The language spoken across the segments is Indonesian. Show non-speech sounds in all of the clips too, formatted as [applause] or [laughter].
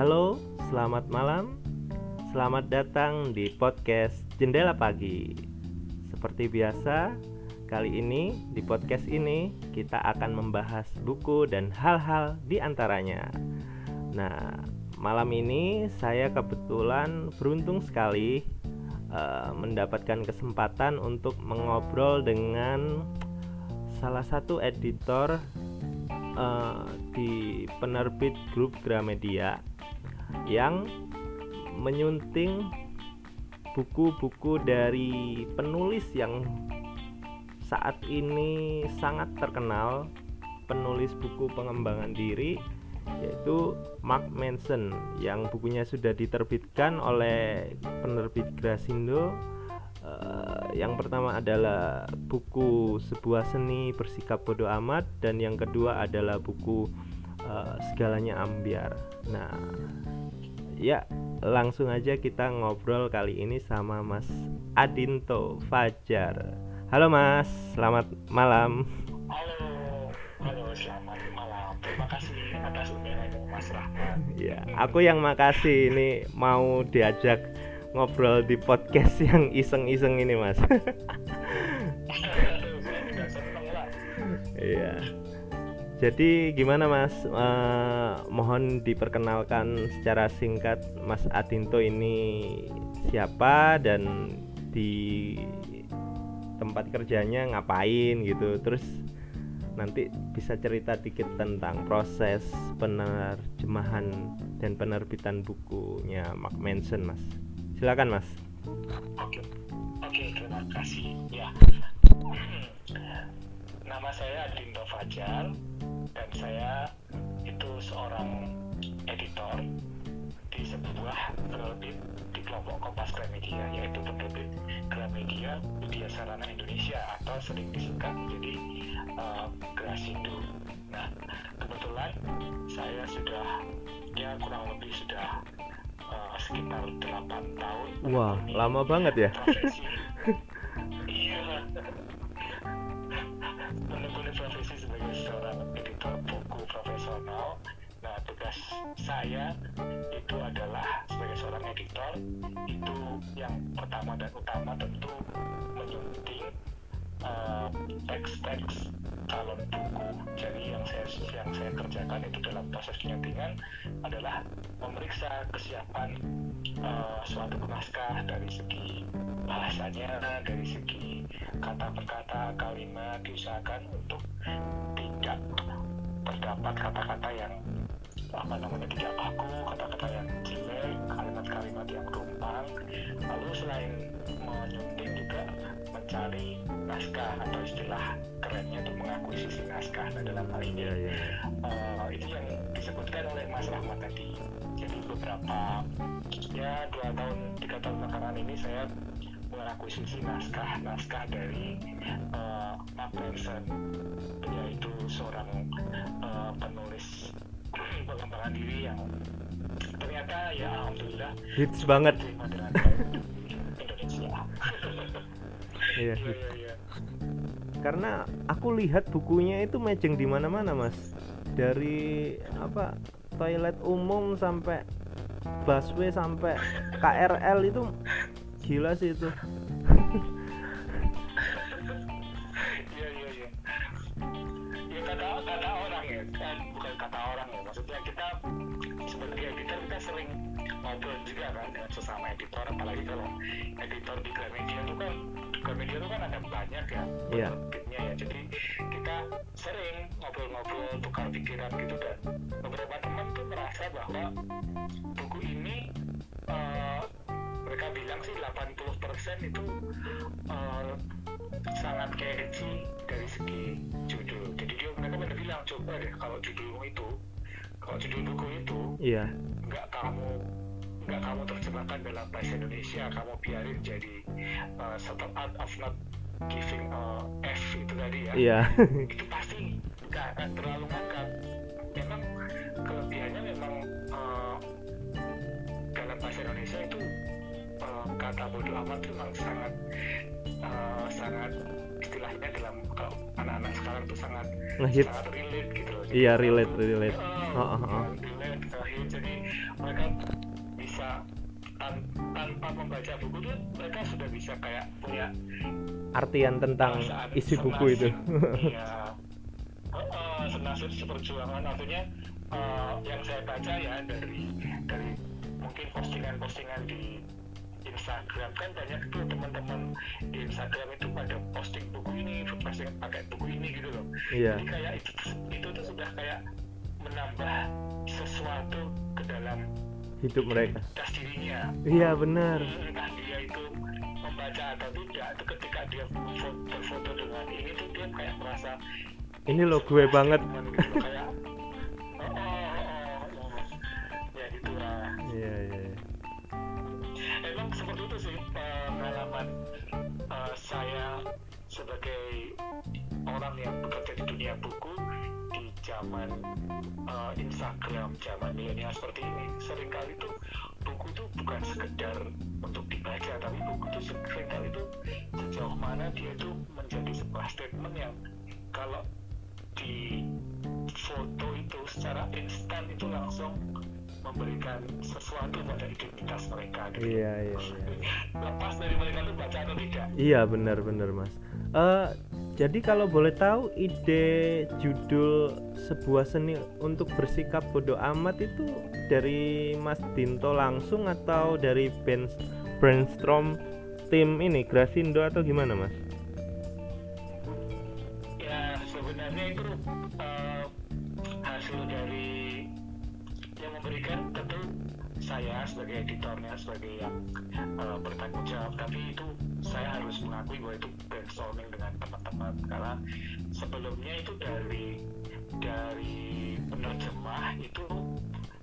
Halo, selamat malam. Selamat datang di podcast Jendela Pagi. Seperti biasa, kali ini di podcast ini kita akan membahas buku dan hal-hal di antaranya. Nah, malam ini saya kebetulan beruntung sekali uh, mendapatkan kesempatan untuk mengobrol dengan salah satu editor uh, di penerbit grup Gramedia yang menyunting buku-buku dari penulis yang saat ini sangat terkenal penulis buku pengembangan diri yaitu Mark Manson yang bukunya sudah diterbitkan oleh penerbit Grasindo. Uh, yang pertama adalah buku sebuah seni bersikap bodoh amat dan yang kedua adalah buku uh, segalanya ambiar. Nah ya langsung aja kita ngobrol kali ini sama Mas Adinto Fajar. Halo Mas. Selamat malam. Halo. Halo selamat malam. Terima kasih atas undangannya Mas Rahman ya aku yang makasih. Ini mau diajak ngobrol di podcast yang iseng-iseng ini mas. [laughs] Iya jadi gimana mas? Eh, mohon diperkenalkan secara singkat mas Adinto ini siapa dan di tempat kerjanya ngapain gitu. Terus nanti bisa cerita dikit tentang proses penerjemahan dan penerbitan bukunya Mark Manson mas. Silakan mas. Oke oke terima kasih. Ya [clears throat] nama saya Dinto Fajar dan saya itu seorang editor di sebuah penerbit di kelompok Kompas Gramedia yaitu penerbit Gramedia Media Sarana Indonesia atau sering disingkat menjadi uh, Grasindo. Nah kebetulan saya sudah ya kurang lebih sudah uh, sekitar 8 tahun wah lama banget ya. profesi. [laughs] Iya nah tugas saya itu adalah sebagai seorang editor itu yang pertama dan utama tentu menyunting uh, teks-teks calon buku. Jadi yang saya yang saya kerjakan itu dalam proses penyuntingan adalah memeriksa kesiapan uh, suatu naskah dari segi bahasanya, dari segi kata per kata, kalimat diusahakan untuk tidak terdapat kata-kata yang apa namanya tidak baku, kata-kata yang jelek, kalimat-kalimat yang tumpang. Lalu selain menyunting juga mencari naskah atau istilah kerennya itu mengakuisisi naskah. Nah dalam hal ini Iya, iya. uh, itu yang disebutkan oleh Mas Rahmat tadi. Jadi beberapa ya dua tahun tiga tahun belakangan ini saya mengakuisisi naskah-naskah dari uh, Mark Manson yaitu seorang uh, penulis pengembangan diri yang ternyata ya alhamdulillah hits banget Indonesia. [laughs] iya Iya, hits. iya, iya. karena aku lihat bukunya itu matching di mana-mana mas dari apa toilet umum sampai busway sampai KRL itu gila sih itu editor di Gramedia itu kan Gramedia itu kan ada banyak ya Iya. penerbitnya ya. Jadi kita sering ngobrol-ngobrol tukar pikiran gitu dan beberapa teman tuh merasa bahwa buku ini eh, mereka bilang sih 80% itu eh, sangat catchy dari segi judul. Jadi dia mereka benar bilang coba deh kalau judulmu itu, kalau judul buku itu iya nggak kamu nggak kamu terjemahkan dalam bahasa Indonesia, kamu biarin jadi uh, subtle art of not giving a F itu tadi ya. iya [laughs] Itu pasti nggak akan terlalu ngangkat. Memang kelebihannya memang uh, dalam bahasa Indonesia itu uh, kata bodoh amat itu memang sangat uh, sangat istilahnya dalam kalau anak-anak sekarang tuh sangat ngehits sangat relate gitu loh. iya relate relate Uh, Oh, oh, oh. relate, ngehit. jadi mereka membaca buku itu mereka sudah bisa kayak punya artian tentang perasaan isi buku itu. Iya. [laughs] Uh, senasib seperjuangan. Artinya eh, yang saya baca ya dari dari mungkin postingan-postingan di Instagram. Kan banyak tuh teman-teman di Instagram itu pada posting buku ini, posting pakai buku ini gitu loh. iya. Jadi kayak itu itu tuh sudah kayak menambah sesuatu ke dalam hidup mereka dirinya. iya benar Entah dia itu membaca atau tidak, itu ketika dia foto, berfoto dengan ini tuh dia kayak merasa ini lo gue banget gitu, kayak oh, oh, oh, oh. ya gitu lah. iya iya iya. Emang seperti itu sih pengalaman eh, saya sebagai orang yang bekerja di dunia buku zaman eh, Instagram, zaman milenial seperti ini. Seringkali tuh buku itu bukan sekedar untuk dibaca, tapi buku itu sering kali itu sejauh mana dia itu menjadi sebuah statement yang kalau di foto itu secara instan itu langsung memberikan sesuatu pada identitas mereka gitu iya iya iya lepas dari mereka tuh baca atau tidak Iya benar-benar mas. Eh jadi kalau boleh tahu ide judul sebuah seni untuk bersikap bodoh amat itu dari Mas Dinto langsung atau dari ben- brainstorm tim ini Grasindo atau gimana mas? ya sebenarnya itu eh, hasil dari memberikan tentu saya sebagai editornya sebagai yang eh, bertanggung jawab. Tapi itu saya harus mengakui bahwa itu brainstorming dengan teman-teman. Karena sebelumnya itu dari dari penerjemah itu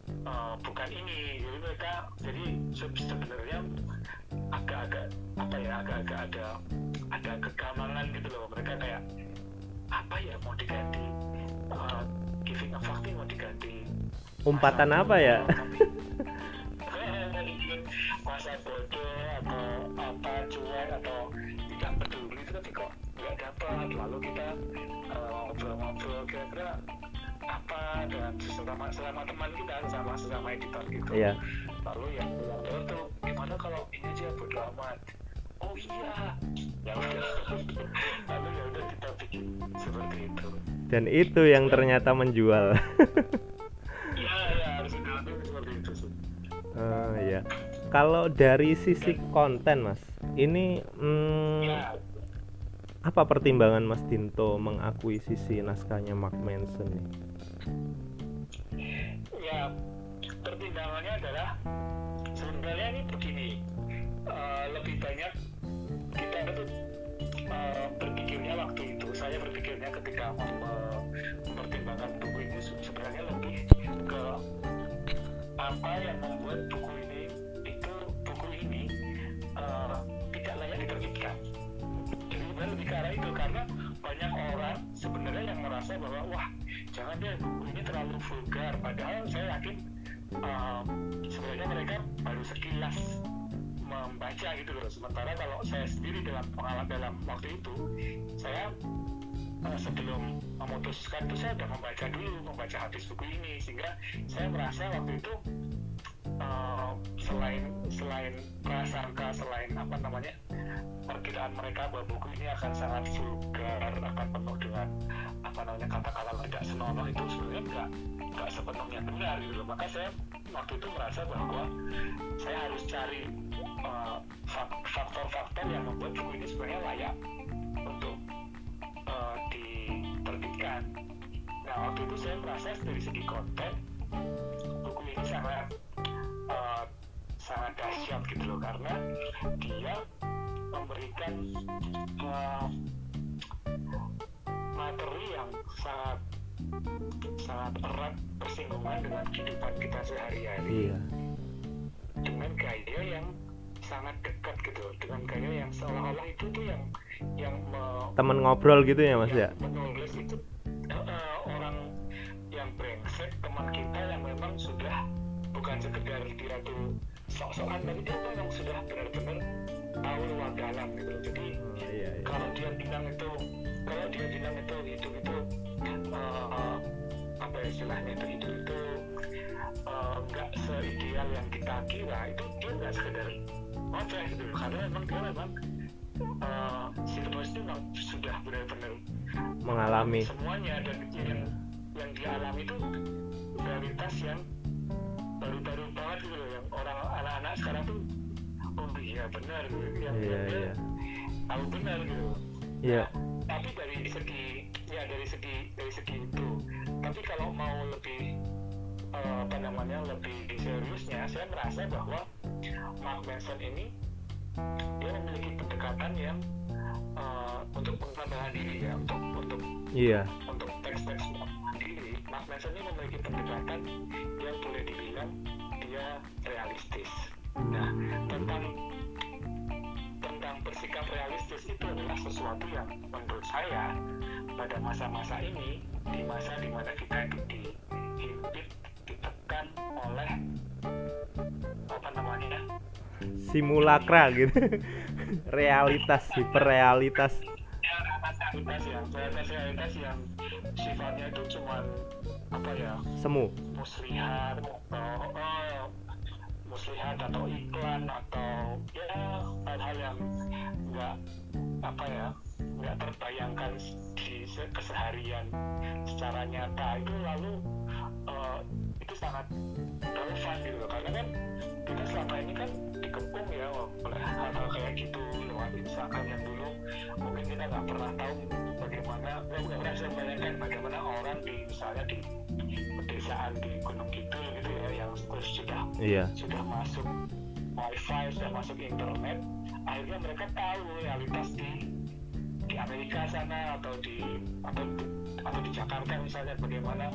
eh, bukan ini. Jadi mereka jadi se- sebenarnya agak-agak apa ya agak-agak ada ada kegamangan gitu loh. Mereka kayak apa ya mau diganti uh, giving a fuck mau diganti Umpatan apa ya? masa bodoh atau apa cuek atau tidak peduli itu tapi kok nggak dapat lalu kita uh, ngobrol-ngobrol kira-kira apa dengan sesama teman kita sama sesama editor gitu Iya. lalu yang bilang "Oh, tuh gimana kalau ini aja bodo amat oh iya ya udah [laughs] lalu ya udah kita bikin seperti itu Dan itu yang ternyata menjual. [laughs] Eh, ya. Kalau dari sisi konten mas, ini hmm, apa pertimbangan Mas Dinto mengakuisisi naskahnya Mark Manson nih? ya pertimbangannya adalah sebenarnya ini begini eh, lebih banyak kita itu eh, berpikirnya waktu itu saya berpikirnya ketika mem- mempertimbangkan buku ini apa yang membuat buku ini itu buku ini eh, tidak layak diterbitkan jadi sebenarnya lebih ke arah itu karena banyak orang sebenarnya yang merasa bahwa wah jangan deh buku ini terlalu vulgar. Padahal saya yakin um, sebenarnya mereka baru sekilas membaca gitu loh. Sementara kalau saya sendiri dalam pengalaman dalam waktu itu saya sebelum memutuskan itu saya sudah membaca dulu membaca habis buku ini sehingga saya merasa waktu itu uh, selain selain prasangka selain apa namanya perkiraan mereka bahwa buku ini akan sangat vulgar akan penuh dengan apa namanya kata-kata tidak senonoh itu sebenarnya nggak nggak sepenuhnya benar gitu maka saya waktu itu merasa bahwa saya harus cari uh, fak- faktor-faktor yang membuat buku ini sebenarnya layak untuk uh, diterbitkan nah waktu itu saya merasa dari segi konten buku ini sangat uh, sangat dahsyat gitu loh karena dia memberikan uh, materi yang sangat sangat erat bersinggungan dengan kehidupan kita sehari-hari Iya. dengan gaya yang sangat dekat gitu dengan gaya yang seolah-olah itu tuh yang yang me- Temen ngobrol gitu ya mas ya? menulis itu eh, orang yang brengsek teman kita yang memang sudah bukan sekedar dia tuh sok-sokan tapi dia memang sudah benar-benar tahu luar dalam gitu jadi Oh, iya, iya. kalau dia bilang itu kalau dia bilang itu hidup itu eh, apa ya istilahnya itu hidup itu nggak seideal yang kita kira itu dia nggak sekedar ngoceh gitu. Karena memang dia memang uh, si penulis itu memang sudah benar-benar mengalami. semuanya dan yang yang dia alami itu realitas yang baru-baru banget gitu loh yang orang anak-anak sekarang tuh oh iya benar gitu. Yang iya yang dia iya. tahu benar gitu iya. Tapi dari segi ya dari segi dari segi itu tapi kalau mau lebih eh, apa namanya lebih seriusnya saya merasa bahwa Mark Manson ini dia memiliki pendekatan yang eh, untuk pengembangan diri ya untuk untuk iya. untuk teks-teks diri. Mark Manson ini memiliki pendekatan yang boleh dibilang dia realistis. Nah tentang tentang bersikap realistis itu adalah sesuatu yang menurut saya pada masa-masa ini di masa di mana kita dihimpit ditekan oleh simulakra gitu. [laughs] Realitas hiperrealitas. Realitas yang realitas yang sifatnya itu cuman apa ya semu. muslihat atau muslihat atau iklan atau ya hal-hal yang nggak apa ya nggak terbayangkan di se- keseharian secara nyata itu lalu itu sangat relevan gitu loh. Karena kan kita selama ini kan dikepung ya oleh hal-hal kayak gitu lewat Instagram yang dulu mungkin kita nggak pernah tahu bagaimana nggak pernah bisa bayangkan bagaimana orang di misalnya di pedesaan di Gunung Kidul gitu ya yang sudah iya. sudah masuk wifi sudah masuk internet akhirnya mereka tahu realitas di di Amerika sana atau di atau atau di Jakarta misalnya bagaimana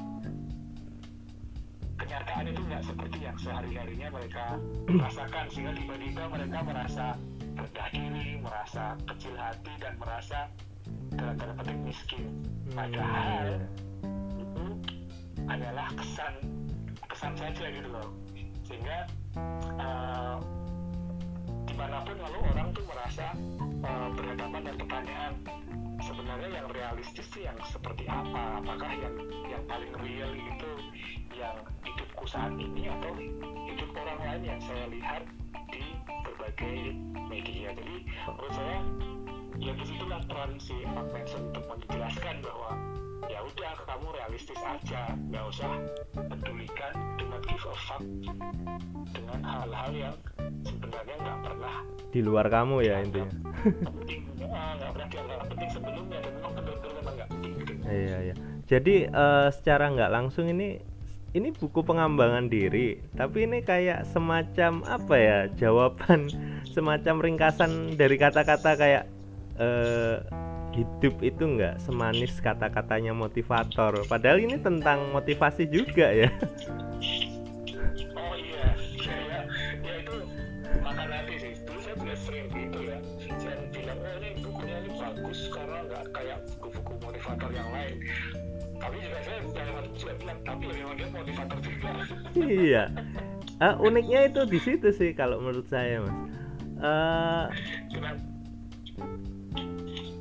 kenyataan itu nggak seperti yang sehari-harinya mereka [clears throat] rasakan. Sehingga tiba-tiba mereka merasa rendah diri, merasa kecil hati dan merasa dalam tanda petik miskin. Padahal itu adalah kesan kesan saja gitu loh. Sehingga uh, di mana pun lalu orang tuh merasa uh, berhadapan dengan pertanyaan sebenarnya yang realistis sih yang seperti apa? Apakah yang yang paling real itu yang hidupku saat ini atau hidup orang lain yang saya lihat di berbagai media? Jadi menurut saya ya di situlah peran si Mark Manson untuk menjelaskan bahwa ya udah kamu realistis aja. Nggak usah pedulikan do not give a fuck dengan hal-hal yang sebenarnya nggak pernah di luar kamu ya intinya. penting. Ah, nggak pernah dianggap penting sebelumnya dan memang memang nggak penting gitu. Iya iya. Jadi eh, secara nggak langsung ini ini buku pengembangan diri tapi ini kayak semacam apa ya jawaban semacam ringkasan dari kata-kata kayak eh, hidup itu nggak semanis kata-katanya motivator. Padahal ini tentang motivasi juga ya. Oh iya ya, ya, ya itu makan hati sih. Dulu saya juga sering gitu ya. Saya bilang oh ini bukunya ini bagus karena nggak kayak buku-buku motivator yang lain. Tapi juga saya juga bilang tapi memang dia motivator juga. Iya. Ah, uniknya itu di situ sih kalau menurut saya mas. Kenapa?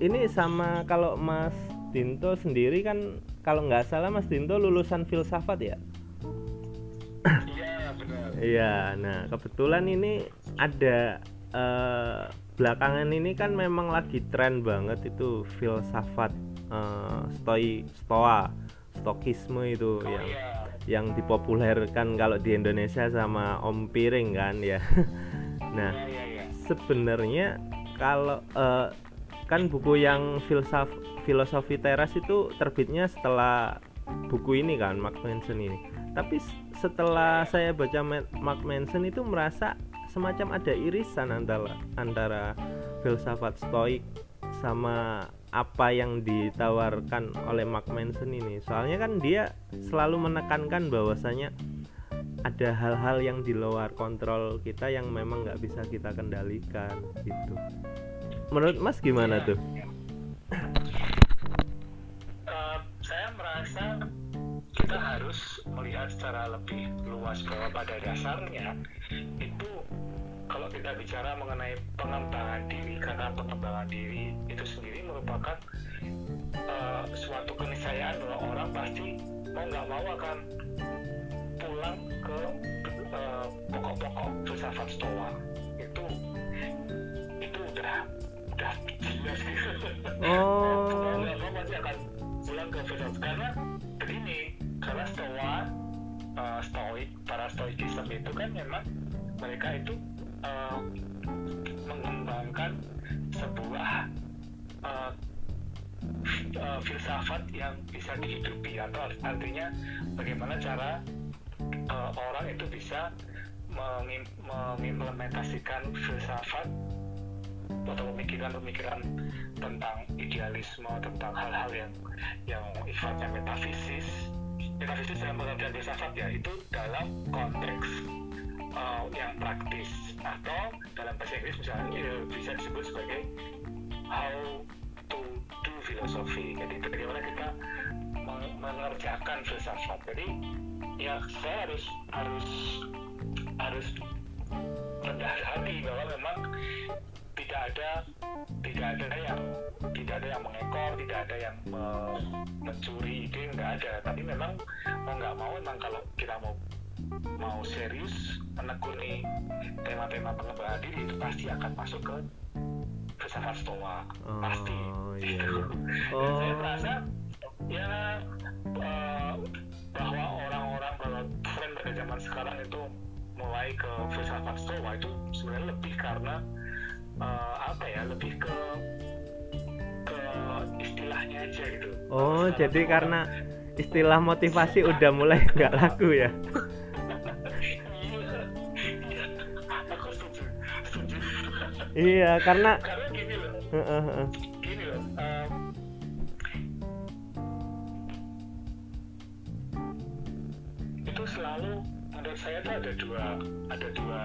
Ini sama kalau Mas Dinto sendiri kan kalau nggak salah Mas Dinto lulusan filsafat ya? Iya benar. Iya, nah kebetulan ini ada eh, belakangan ini kan memang lagi tren banget itu filsafat eh, stoi stoa stokisme itu oh yang iya. yang dipopulerkan kalau di Indonesia sama Om Piring kan ya. [laughs] nah iya iya iya. sebenarnya kalau eh, kan buku yang filsaf filosofi teras itu terbitnya setelah buku ini kan Mark Manson ini. Tapi setelah saya baca Ma- Mark Manson itu merasa semacam ada irisan antara antara filsafat stoik sama apa yang ditawarkan oleh Mark Manson ini. Soalnya kan dia selalu menekankan bahwasanya ada hal-hal yang di luar kontrol kita yang memang nggak bisa kita kendalikan gitu menurut Mas gimana Iya. tuh Eh, saya merasa kita harus melihat secara lebih luas bahwa pada dasarnya itu kalau kita bicara mengenai pengembangan diri karena pengembangan diri itu sendiri merupakan eh, suatu keniscayaan bahwa orang pasti mau nggak mau akan pulang ulang ke eh, pokok-pokok filsafat stoa itu itu udah udah Oh. Lo pasti akan pulang ke filsafat karena begini karena stoa eh, stoik para stoikism itu kan memang mereka itu eh, mengembangkan sebuah eh, filsafat yang bisa dihidupi. Atau artinya bagaimana cara eh, orang itu bisa mengim- mengimplementasikan filsafat atau pemikiran-pemikiran tentang idealisme tentang hal-hal yang yang sifatnya metafisis. Metafisis dalam pengertian filsafat ya itu dalam konteks uh, yang praktis. Atau dalam bahasa Inggris misalnya eh, bisa disebut sebagai how to do philosophy. Jadi bagaimana kita meng- mengerjakan filsafat. Jadi ya saya harus harus harus rendah hati bahwa memang tidak ada tidak ada yang tidak ada yang mengekor tidak ada yang me- mencuri ide nggak ada tapi memang mau nggak mau memang kalau kita mau mau serius menekuni tema-tema pengembangan diri itu pasti akan masuk ke filsafat stoa pasti Oh, iya, iya. Dan saya Oh. merasa ya eh, bahwa orang-orang bahwa tren pada zaman sekarang itu mulai ke filsafat stoa itu sebenarnya lebih karena eh, apa ya lebih ke ke istilahnya aja gitu. Oh, Sekarang jadi karena istilah motivasi udah mulai [laughs] nggak laku ya? iya, iya, karena karena gini loh, Heeh, heeh. gini loh. em, itu selalu menurut saya tuh ada dua ada dua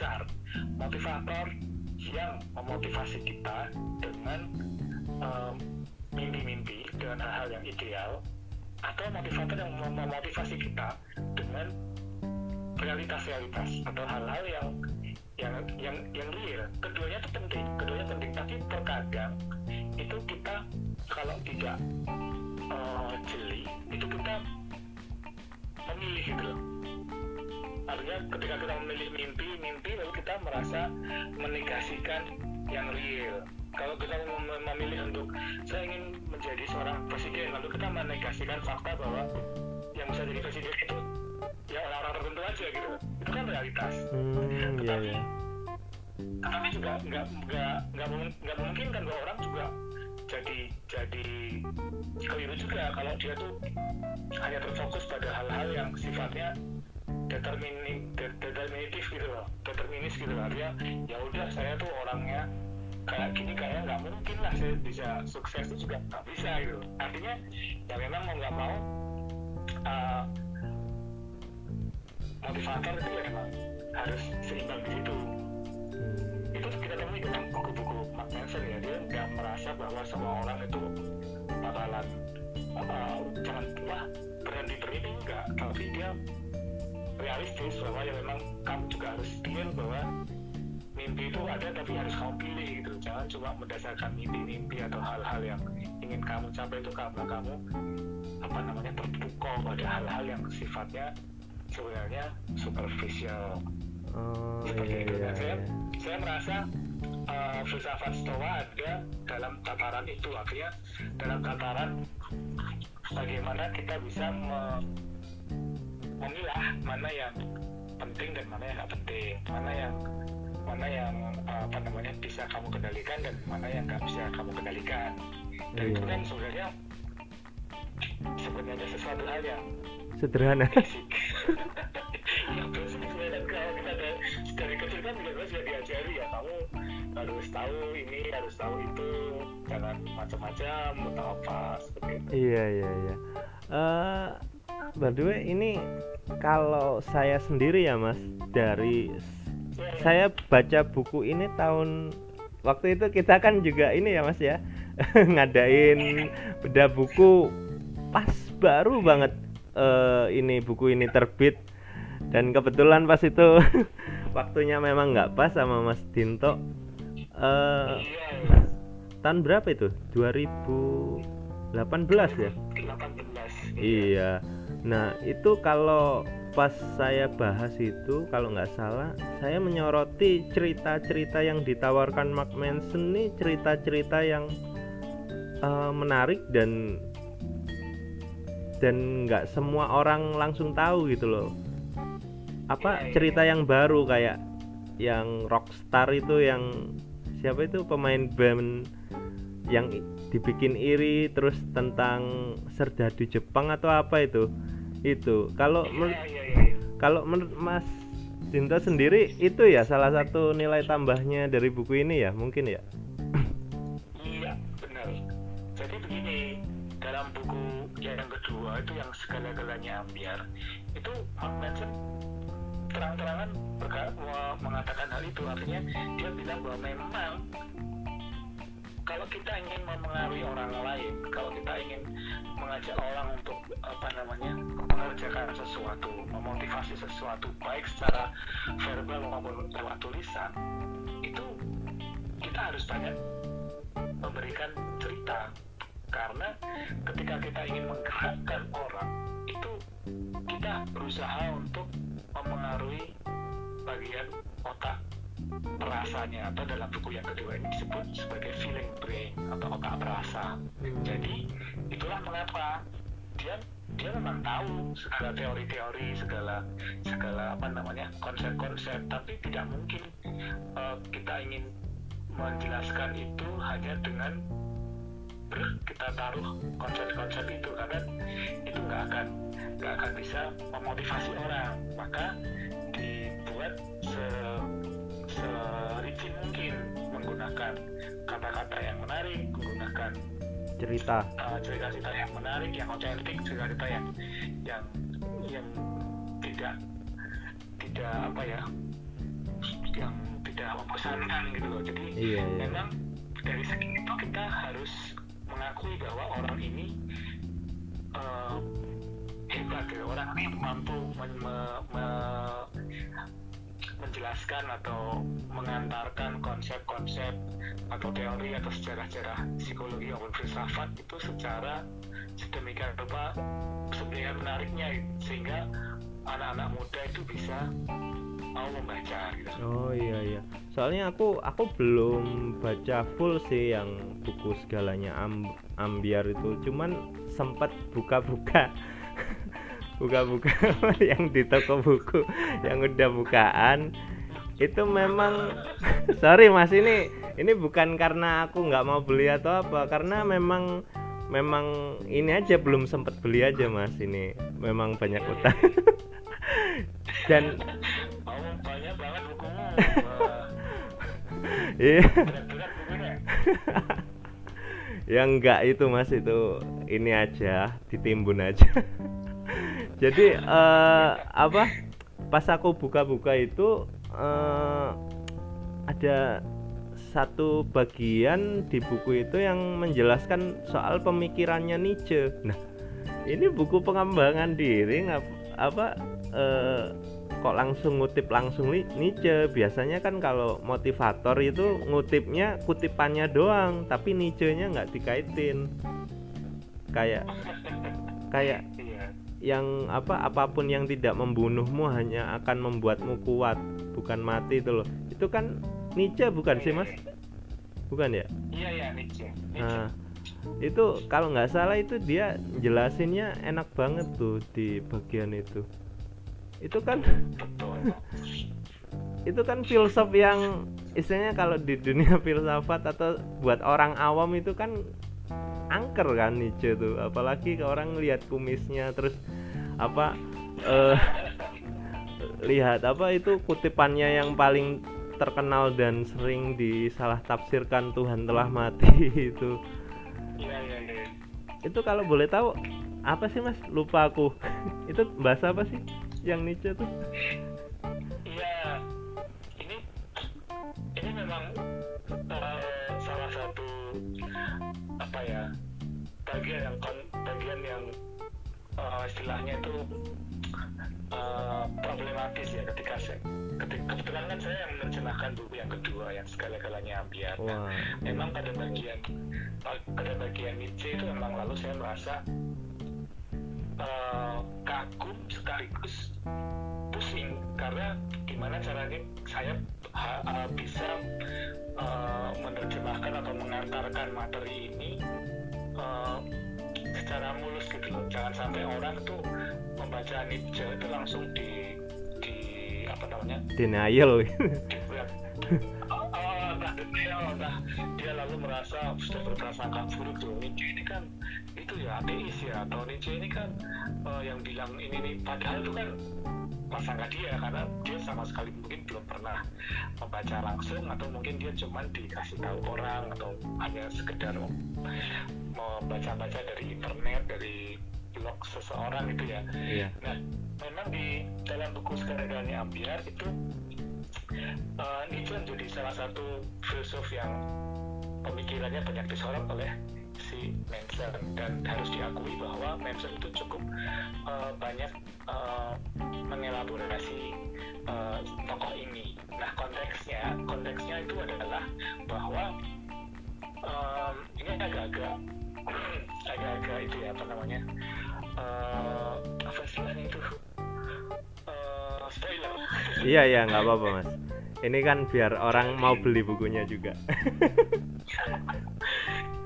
besar motivator yang memotivasi kita dengan em, mimpi-mimpi dengan hal-hal yang ideal atau motivator yang mem- memotivasi kita dengan realitas-realitas atau hal-hal yang yang yang yang real. Keduanya itu penting keduanya penting. Tapi terkadang itu kita kalau tidak eh, jeli itu kita memilih gitu artinya ketika kita memilih mimpi merasa menegasikan yang real. Kalau kita mem- memilih untuk saya ingin menjadi seorang presiden lalu kita menegasikan fakta bahwa yang bisa jadi presiden itu ya orang-orang tertentu aja gitu. Itu kan realitas. Hmm, iya tetapi ya. tetapi juga nggak nggak nggak nggak memungkinkan bahwa orang juga jadi jadi keliru juga kalau dia tuh hanya terfokus pada hal-hal yang sifatnya determini de- determinatif gitu loh determinis gitu loh. Artinya ya udah saya tuh orangnya kayak gini kayaknya nggak mungkin lah saya bisa sukses itu juga nggak bisa gitu. Artinya ya memang mau nggak mau uh, motivator itu ya memang harus seimbang di situ. Itu kita temui dalam buku-buku Mark Manson ya. Dia nggak merasa bahwa semua orang itu bakalan uh, jangan wah berhenti berhenti enggak. Tapi dia realistis bahwa ya memang kamu juga harus deal bahwa mimpi itu ada tapi harus kamu pilih gitu. Jangan cuma mendasarkan mimpi-mimpi atau hal-hal yang ingin kamu capai itu karena kamu apa namanya terpukau pada hal-hal yang sifatnya sebenarnya superficial. Oh, seperti iya, itu. iya, saya iya. saya merasa uh, filsafat stoa ada dalam tataran itu. Akhirnya dalam tataran bagaimana kita bisa me- memilah mana yang penting dan mana yang nggak penting mana yang mana yang uh, apa namanya bisa kamu kendalikan dan mana yang nggak bisa kamu kendalikan dan itu Iya. kan sebenarnya sebenarnya sesuatu hal yang Sederhana. [laughs] basic yang basic sebenarnya kalau kita dari, dari kecil kan juga sudah diajari ya kamu harus tahu ini harus tahu itu jangan macam-macam atau apa seperti itu Iya iya iya. Eh, by the way, ini kalau saya sendiri ya mas dari saya baca buku ini tahun waktu itu kita kan juga ini ya mas ya [laughs] ngadain beda buku pas baru banget eh, ini buku ini terbit. Dan kebetulan pas itu [laughs] waktunya memang nggak pas sama Mas Dinto. Eh iya tahun berapa itu? 2018 ya? 18 Iya. Nah, itu kalau pas saya bahas itu kalau nggak salah saya menyoroti cerita-cerita yang ditawarkan Mark Manson nih cerita-cerita yang uh, menarik dan dan nggak semua orang langsung tahu gitu loh apa Iya, iya. cerita yang baru kayak yang rockstar itu yang siapa itu pemain band yang dibikin iri terus tentang serdadu Jepang atau apa itu itu kalau Iya, iya, iya. kalau menurut Mas Dinta sendiri itu ya salah satu nilai tambahnya dari buku ini ya mungkin ya Iya, benar. Jadi begini, dalam buku yang kedua itu yang segala-galanya ambiar, itu Mark Manson terang-terangan mengatakan hal itu. Artinya dia bilang bahwa memang kalau kita ingin memengaruhi orang lain, kalau kita ingin mengajak orang untuk apa namanya mengerjakan sesuatu, memotivasi sesuatu, baik secara verbal maupun lewat tulisan, itu kita harus banyak memberikan cerita. Karena ketika kita ingin menggerakkan orang itu kita berusaha untuk memengaruhi bagian otak perasanya atau dalam buku yang kedua ini disebut sebagai feeling brain atau otak perasa. Jadi itulah mengapa dia dia memang tahu segala teori-teori segala segala apa namanya konsep-konsep. Tapi tidak mungkin eh, kita ingin menjelaskan itu hanya dengan ber- kita taruh konsep-konsep itu. Karena itu nggak akan nggak akan bisa memotivasi orang. Maka dibuat se sericin mungkin menggunakan kata-kata yang menarik menggunakan cerita uh, cerita-cerita yang menarik, yang otentik, cerita-cerita yang yang yang tidak tidak apa ya, yang tidak membosankan gitu loh. Jadi Iya, iya. memang dari segi itu kita harus mengakui bahwa orang ini uh, hebat ya, orang ini mampu men- me- me- menjelaskan atau mengantarkan konsep-konsep atau teori atau sejarah-sejarah psikologi maupun filsafat itu secara sedemikian rupa sedemikian menariknya sehingga anak-anak muda itu bisa mau membaca gitu. Oh iya iya. Soalnya aku aku belum baca full sih yang buku segalanya Am- ambiar itu. Cuman sempat buka-buka [laughs] buka-buka [laughs] yang di toko buku yang udah bukaan itu memang [laughs] sorry mas ini ini bukan karena aku nggak mau beli atau apa karena memang memang ini aja belum sempet beli aja mas ini memang banyak utang. [laughs] Dan [laughs] iya. Ya enggak itu mas itu ini aja ditimbun aja. Jadi eh, apa pas aku buka-buka itu eh, ada satu bagian di buku itu yang menjelaskan soal pemikirannya Nietzsche. Nah ini buku pengembangan diri ngap, apa eh, kok langsung ngutip langsung Ni- Nietzsche? Biasanya kan kalau motivator itu ngutipnya kutipannya doang tapi Nietzsche-nya nggak dikaitin. Kayak kayak Iya. yang apa apa pun yang tidak membunuhmu hanya akan membuatmu kuat bukan mati itu loh. Itu kan Nietzsche bukan sih mas? Bukan ya? Iya ya Nietzsche. Nietzsche. nah itu kalau nggak salah itu dia jelasinnya enak banget tuh di bagian itu. Itu kan [laughs] itu kan filsuf yang istilahnya kalau di dunia [laughs] filsafat atau buat orang awam itu kan angker kan Nietzsche tuh. Apalagi ke orang lihat kumisnya terus apa eh lihat apa itu kutipannya yang paling terkenal dan sering disalah tafsirkan Tuhan telah mati [laughs] itu? Iya iya iya. itu kalau boleh tahu apa sih mas? Lupa aku. [laughs] Itu bahasa apa sih yang Nietzsche tuh? Iya, ini ini memang eh, salah satu apa ya bagian yang bagian yang eh, istilahnya itu eh, problematis ya ketika saya ketika kebetulan kan saya yang menerjemahkan buku yang kedua yang segala-galanya ambiar. Nah, wah memang pada bagian pada bagian Nietzsche itu memang lalu saya merasa eh, kagum sekaligus pusing karena gimana caranya saya ha- eh, bisa eh, menerjemahkan atau mengantarkan materi ini eh, secara mulus gitu loh. Jangan sampai orang tuh membaca Nietzsche itu langsung di di apa namanya? Denial. [laughs] Dibuat. Oh, oh, nah denial nah dia lalu merasa sudah berprasangka buruk tuh Nietzsche ini kan itu ya ateis ya. Atau Nietzsche ini kan eh, yang bilang ini nih padahal itu kan prasangka dia karena dia sama sekali mungkin belum pernah membaca langsung atau mungkin dia cuman dikasih tahu orang atau hanya sekedar membaca-baca dari internet dari blog seseorang itu ya. Iya. Nah, memang di dalam buku Skenario Ambiar itu uh, Nietzsche menjadi salah satu filsuf yang pemikirannya banyak disorot oleh si Manson dan harus diakui bahwa Manson itu cukup uh, banyak uh, mengelaborasi uh, tokoh ini. Nah konteksnya konteksnya itu adalah bahwa um, ini agak-agak [clears throat] agak-agak itu ya apa namanya uh, apa istilahnya itu? Uh, spoiler. [laughs] Iya iya nggak apa-apa mas. Ini kan biar orang mau beli bukunya juga. [laughs]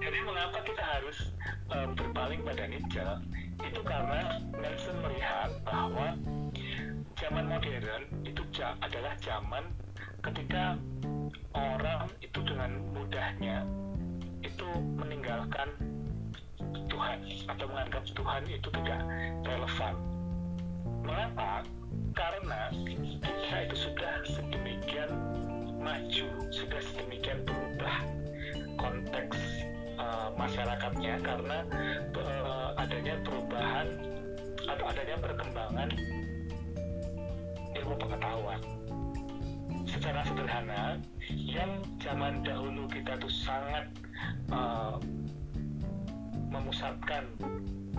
Jadi mengapa kita harus uh, berpaling pada Nietzsche itu karena Nelson melihat bahwa zaman modern itu adalah zaman ketika orang itu dengan mudahnya itu meninggalkan Tuhan atau menganggap Tuhan itu tidak relevan. Mengapa? Karena kita itu sudah sedemikian maju, sudah sedemikian berubah konteks uh, masyarakatnya karena uh, adanya perubahan atau adanya perkembangan ilmu pengetahuan. Secara sederhana, yang zaman dahulu kita tuh sangat uh, memusatkan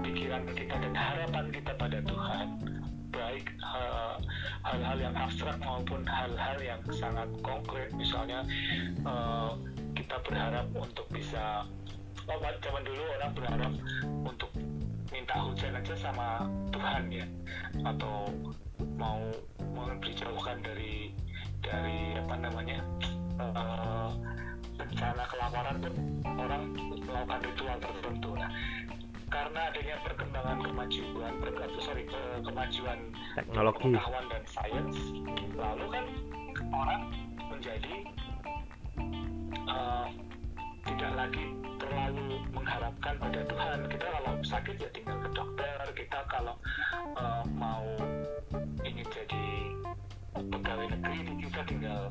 pikiran kita dan harapan kita pada Tuhan baik uh, hal-hal yang abstrak maupun hal-hal yang sangat konkret misalnya uh, kita berharap untuk bisa oh, zaman dulu orang berharap untuk minta hujan aja sama Tuhan ya atau mau mau dijauhkan dari dari apa namanya uh, bencana kelaparan pun orang melakukan ritual tertentu. Nah karena adanya perkembangan kemajuan per, sorry ke, kemajuan teknologi. pengetahuan dan sains lalu kan orang menjadi uh, tidak lagi terlalu mengharapkan pada Tuhan. Kita kalau sakit ya tinggal ke dokter. Kita kalau uh, mau ingin jadi pegawai negeri kita tinggal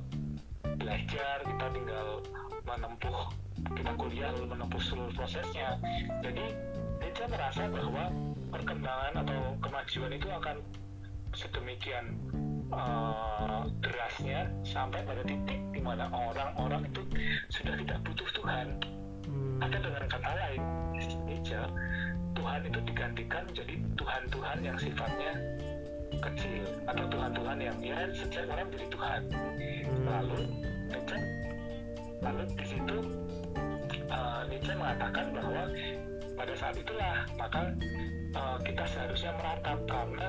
belajar. Kita tinggal menempuh kita kuliah lalu menempuh seluruh prosesnya. Jadi Nietzsche merasa bahwa perkembangan atau kemajuan itu akan sedemikian uh, derasnya sampai pada titik di mana orang-orang itu sudah tidak butuh Tuhan. Hmm, atau dengan kata lain Nietzsche Tuhan itu digantikan menjadi Tuhan-Tuhan yang sifatnya kecil atau Tuhan-Tuhan yang ya setiap orang menjadi Tuhan. Hmm, lalu Nietzsche lalu di situ uh, Nietzsche mengatakan bahwa pada saat itulah maka uh, kita seharusnya meratap karena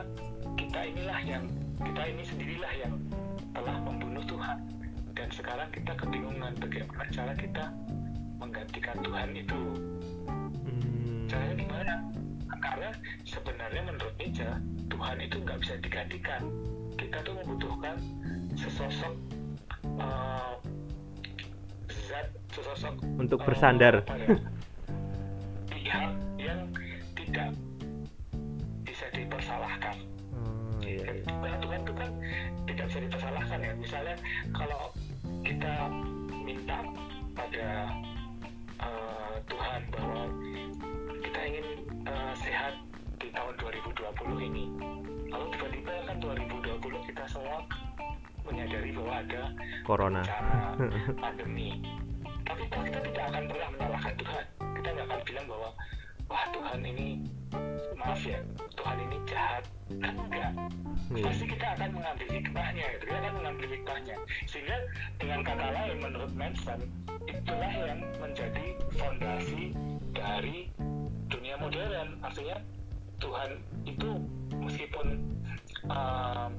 kita inilah yang kita ini sendirilah yang telah membunuh Tuhan. Dan sekarang kita kebingungan bagaimana cara kita menggantikan Tuhan itu. Hmm, caranya gimana? Karena sebenarnya menurut Nietzsche Tuhan itu nggak bisa digantikan. Kita tuh membutuhkan sesosok uh, zat sesosok untuk uh, bersandar. ya, pihak yang tidak bisa dipersalahkan iya, iya. Nah, Tuhan itu kan tidak bisa dipersalahkan ya. Misalnya kalau kita minta pada uh, Tuhan bahwa kita ingin uh, sehat di tahun 2020 ini lalu tiba-tiba kan 2020 kita semua menyadari bahwa ada corona. [laughs] pandemi. Tapi toh kita tidak akan pernah menyalahkan Tuhan. Kita nggak akan bilang bahwa wah Tuhan ini maaf ya Tuhan ini jahat kan enggak? Iya. pasti kita akan mengambil hikmahnya gitu. Kita akan mengambil hikmahnya. Sehingga dengan kata lain menurut Manson itulah yang menjadi fondasi dari dunia modern. Artinya Tuhan itu meskipun uh,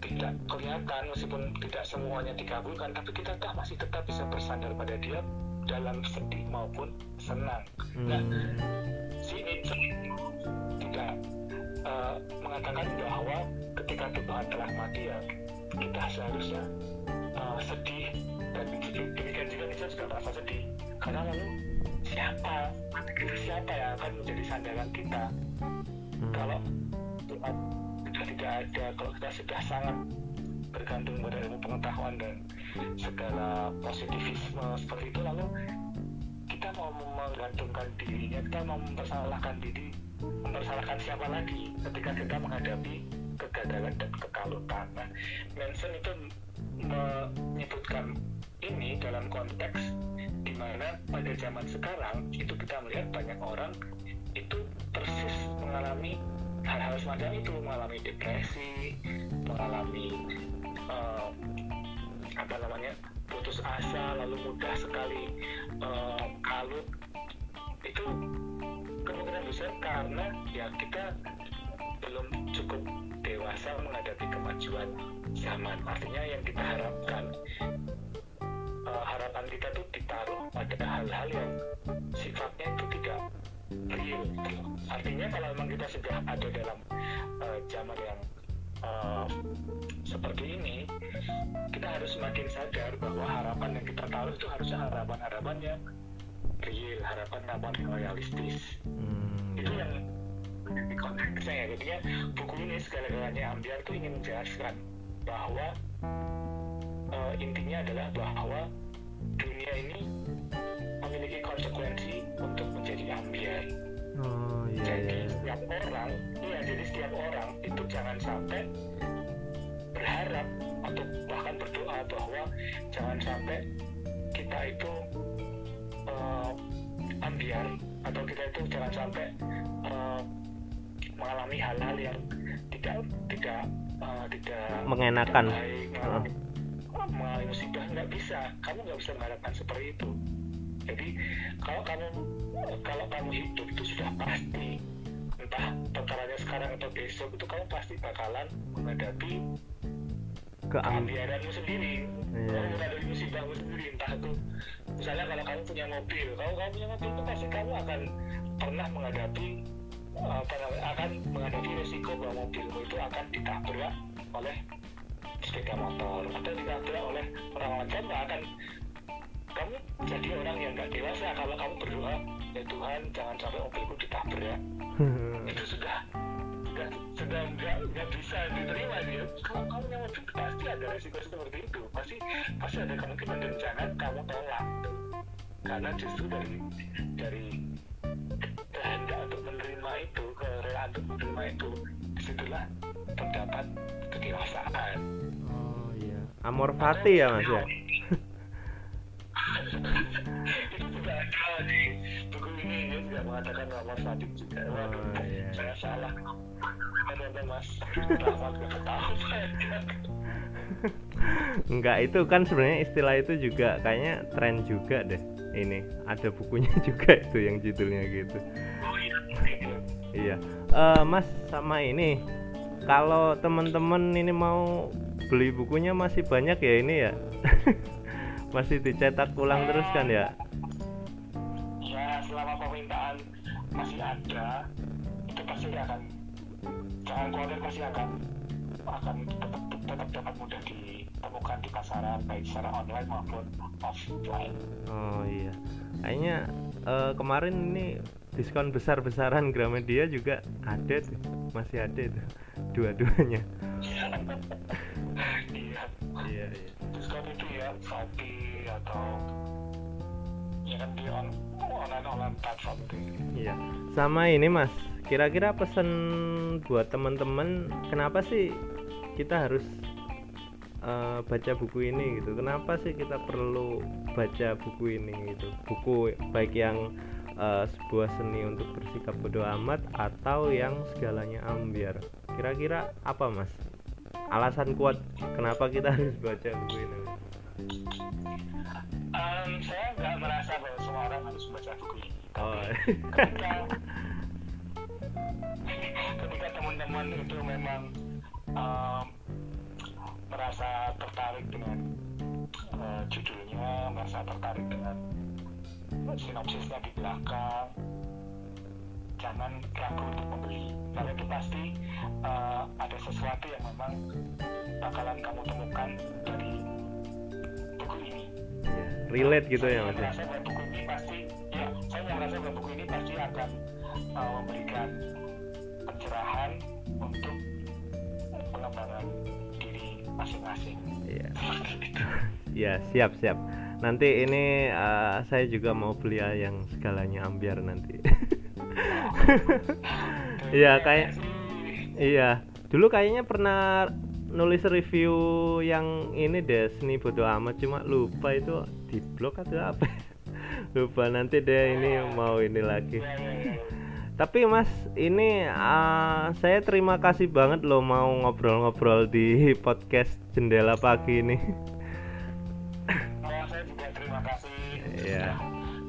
tidak kelihatan meskipun tidak semuanya dikabulkan tapi kita tak masih tetap bisa bersandar pada dia dalam sedih maupun senang. Nah hmm. si Nietzsche tidak uh, mengatakan bahwa ketika Tuhan telah mati ya kita seharusnya uh, sedih dan demikian juga Nietzsche juga merasa sedih. Karena lalu siapa? Itu siapa yang akan menjadi sandaran kita? Hmm. kalau Tuhan sudah tidak ada kalau kita sudah sangat bergantung pada ilmu pengetahuan dan segala positivisme seperti itu lalu kita mau menggantungkan dirinya kita mau mempersalahkan diri mempersalahkan siapa lagi ketika kita menghadapi kegagalan dan kekalutan. Nah Manson itu menyebutkan ini dalam konteks di mana pada zaman sekarang itu kita melihat banyak orang itu persis mengalami hal-hal semacam itu mengalami depresi mengalami uh, apa namanya putus asa lalu mudah sekali uh, kalut itu kemungkinan besar karena ya kita belum cukup dewasa menghadapi kemajuan zaman. Artinya yang kita harapkan uh, harapan kita tuh ditaruh pada hal-hal yang sifatnya itu tidak real. Artinya kalau memang kita sudah ada dalam uh, zaman yang uh, seperti ini kita harus semakin sadar bahwa harapan yang kita taruh itu harusnya harapan-harapan yang real harapan-harapan yang realistis. Hmm. itu yang di konteksnya ya jadinya buku ini segala-galanya ambiar tuh ingin menjelaskan bahwa uh, intinya adalah bahwa dunia ini memiliki konsekuensi untuk menjadi ambiar. Oh iya jadi iya. setiap orang iya jadi setiap orang itu jangan sampai berharap atau bahkan berdoa bahwa jangan sampai kita itu uh, ambiar atau kita itu jangan sampai uh, mengalami hal-hal yang tidak tidak uh, tidak Mengenakan. tidak baik, mengalami, mengalami musibah nggak bisa. Kamu nggak bisa mengharapkan seperti itu. Jadi kalau kamu kalau kamu hidup itu sudah pasti entah perkaranya sekarang atau besok itu kamu pasti bakalan menghadapi ke am. keambiaranmu sendiri. Iya. kamu sendiri entah itu misalnya kalau kamu punya mobil kalau kamu punya mobil itu pasti kamu akan pernah menghadapi apa namanya akan menghadapi resiko bahwa mobilmu itu akan ditabrak oleh sepeda motor atau ditabrak oleh orang lain kamu akan kamu jadi orang yang nggak dewasa. Kalau kamu berdoa ya Tuhan jangan sampai mobilku ditabrak. [laughs] Itu sudah nggak bisa diterima dia. Kalau kamu yang mobil pasti ada resiko seperti itu. Pasti pasti ada kemungkinan jangan kamu tolak. Karena justru dari dari kehendak untuk menerima itu kerelaan untuk menerima itu di situlah terdapat kedewasaan oh iya. Amor fati ya mas ya mengatakan nomor satu juga. Waduh Oh, iya. saya salah. Mas saya Enggak itu kan sebenarnya istilah itu juga kayaknya tren juga deh ini. Ada bukunya [laughs] juga itu yang judulnya gitu. Oh iya. Iya. Eh, mas sama ini. Kalau teman-teman ini mau beli bukunya masih banyak ya ini ya? [laughs] Masih dicetak ulang terus kan ya selama permintaan masih ada itu pasti akan jangan khawatir pasti akan akan tetap, tetap dapat mudah ditemukan di pasaran baik secara online maupun offline. Oh iya. Kayaknya eh, kemarin ini diskon besar-besaran Gramedia juga ada tuh masih ada tuh dua-duanya. [laughs] Iya. Iya iya. Diskon itu ya Shopee atau ya kan di on, Iya. Sama ini Mas, kira-kira pesan buat teman-teman kenapa sih kita harus eh, baca buku ini gitu? Kenapa sih kita perlu baca buku ini gitu? Buku baik yang eh, sebuah seni untuk bersikap bodoh amat atau yang segalanya ambiar. Kira-kira apa Mas? Alasan kuat kenapa kita harus baca buku ini? Em, saya nggak merasa bahwa semua orang harus membaca buku ini. Oh, ketika [laughs] jika teman-teman itu memang um, merasa tertarik dengan uh, judulnya merasa tertarik dengan sinopsisnya di belakang jangan ragu untuk membeli. Karena itu pasti uh, ada sesuatu yang memang bakalan kamu temukan Ya, relate gitu ya saya mas ya merasa bahwa buku ini pasti ya saya merasa bahwa buku ini pasti akan uh, memberikan pencerahan untuk pengembangan diri masing-masing Iya. Seperti [laughs] itu. Ya siap siap. Nanti ini eh, saya juga mau beli yang segalanya ambiar nanti. [laughs] Iya kayak iya. Dulu kayaknya pernah nulis review yang ini deh seni bodo amat cuma lupa itu di blog atau apa. [laughs] lupa nanti deh ini mau ini lagi. Ya, ya, ya. Tapi Mas, ini ah, saya terima kasih banget loh mau ngobrol-ngobrol di podcast Jendela Pagi ini. Oh, saya juga terima kasih sudah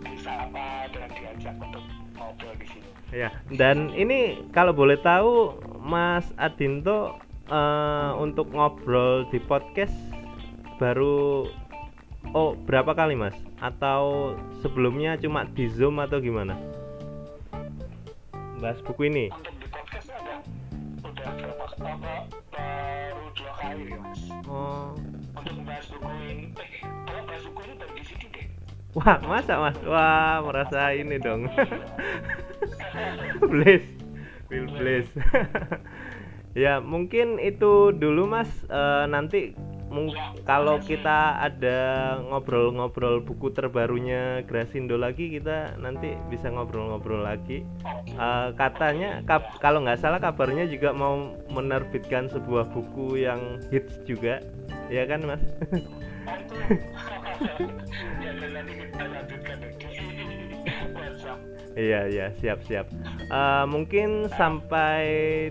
disapa dan diajak untuk ngobrol di sini. Ya, dan ini kalau boleh tahu Mas Adinto eh, untuk ngobrol di podcast baru oh berapa kali Mas? Atau sebelumnya cuma di Zoom atau gimana? Bahas buku ini. Untuk di podcast ada udah berapa apa baru dua kali ya mas. Oh. Untuk membahas buku ini, eh kalau bahas buku ini baru di sini deh. Wah, masa Mas? Wah, merasa ini dong. [laughs] Bliss. Will bliss. Ya, mungkin itu dulu Mas. Eh, nanti mung- kalau kita ada ngobrol-ngobrol buku terbarunya Grasindo lagi, kita nanti bisa ngobrol-ngobrol lagi. Eh, katanya kap- kalau nggak salah kabarnya juga mau menerbitkan sebuah buku yang hits juga. Ya kan, Mas? [laughs] [laughs] Iya iya siap siap. Eh, mungkin sampai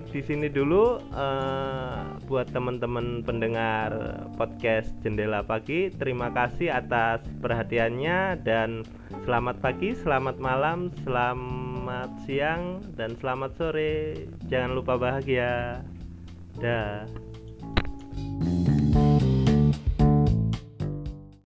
di sini dulu eh, buat teman-teman pendengar podcast Jendela Pagi. Terima kasih atas perhatiannya dan selamat pagi, selamat malam, selamat siang dan selamat sore. Jangan lupa bahagia. Dah.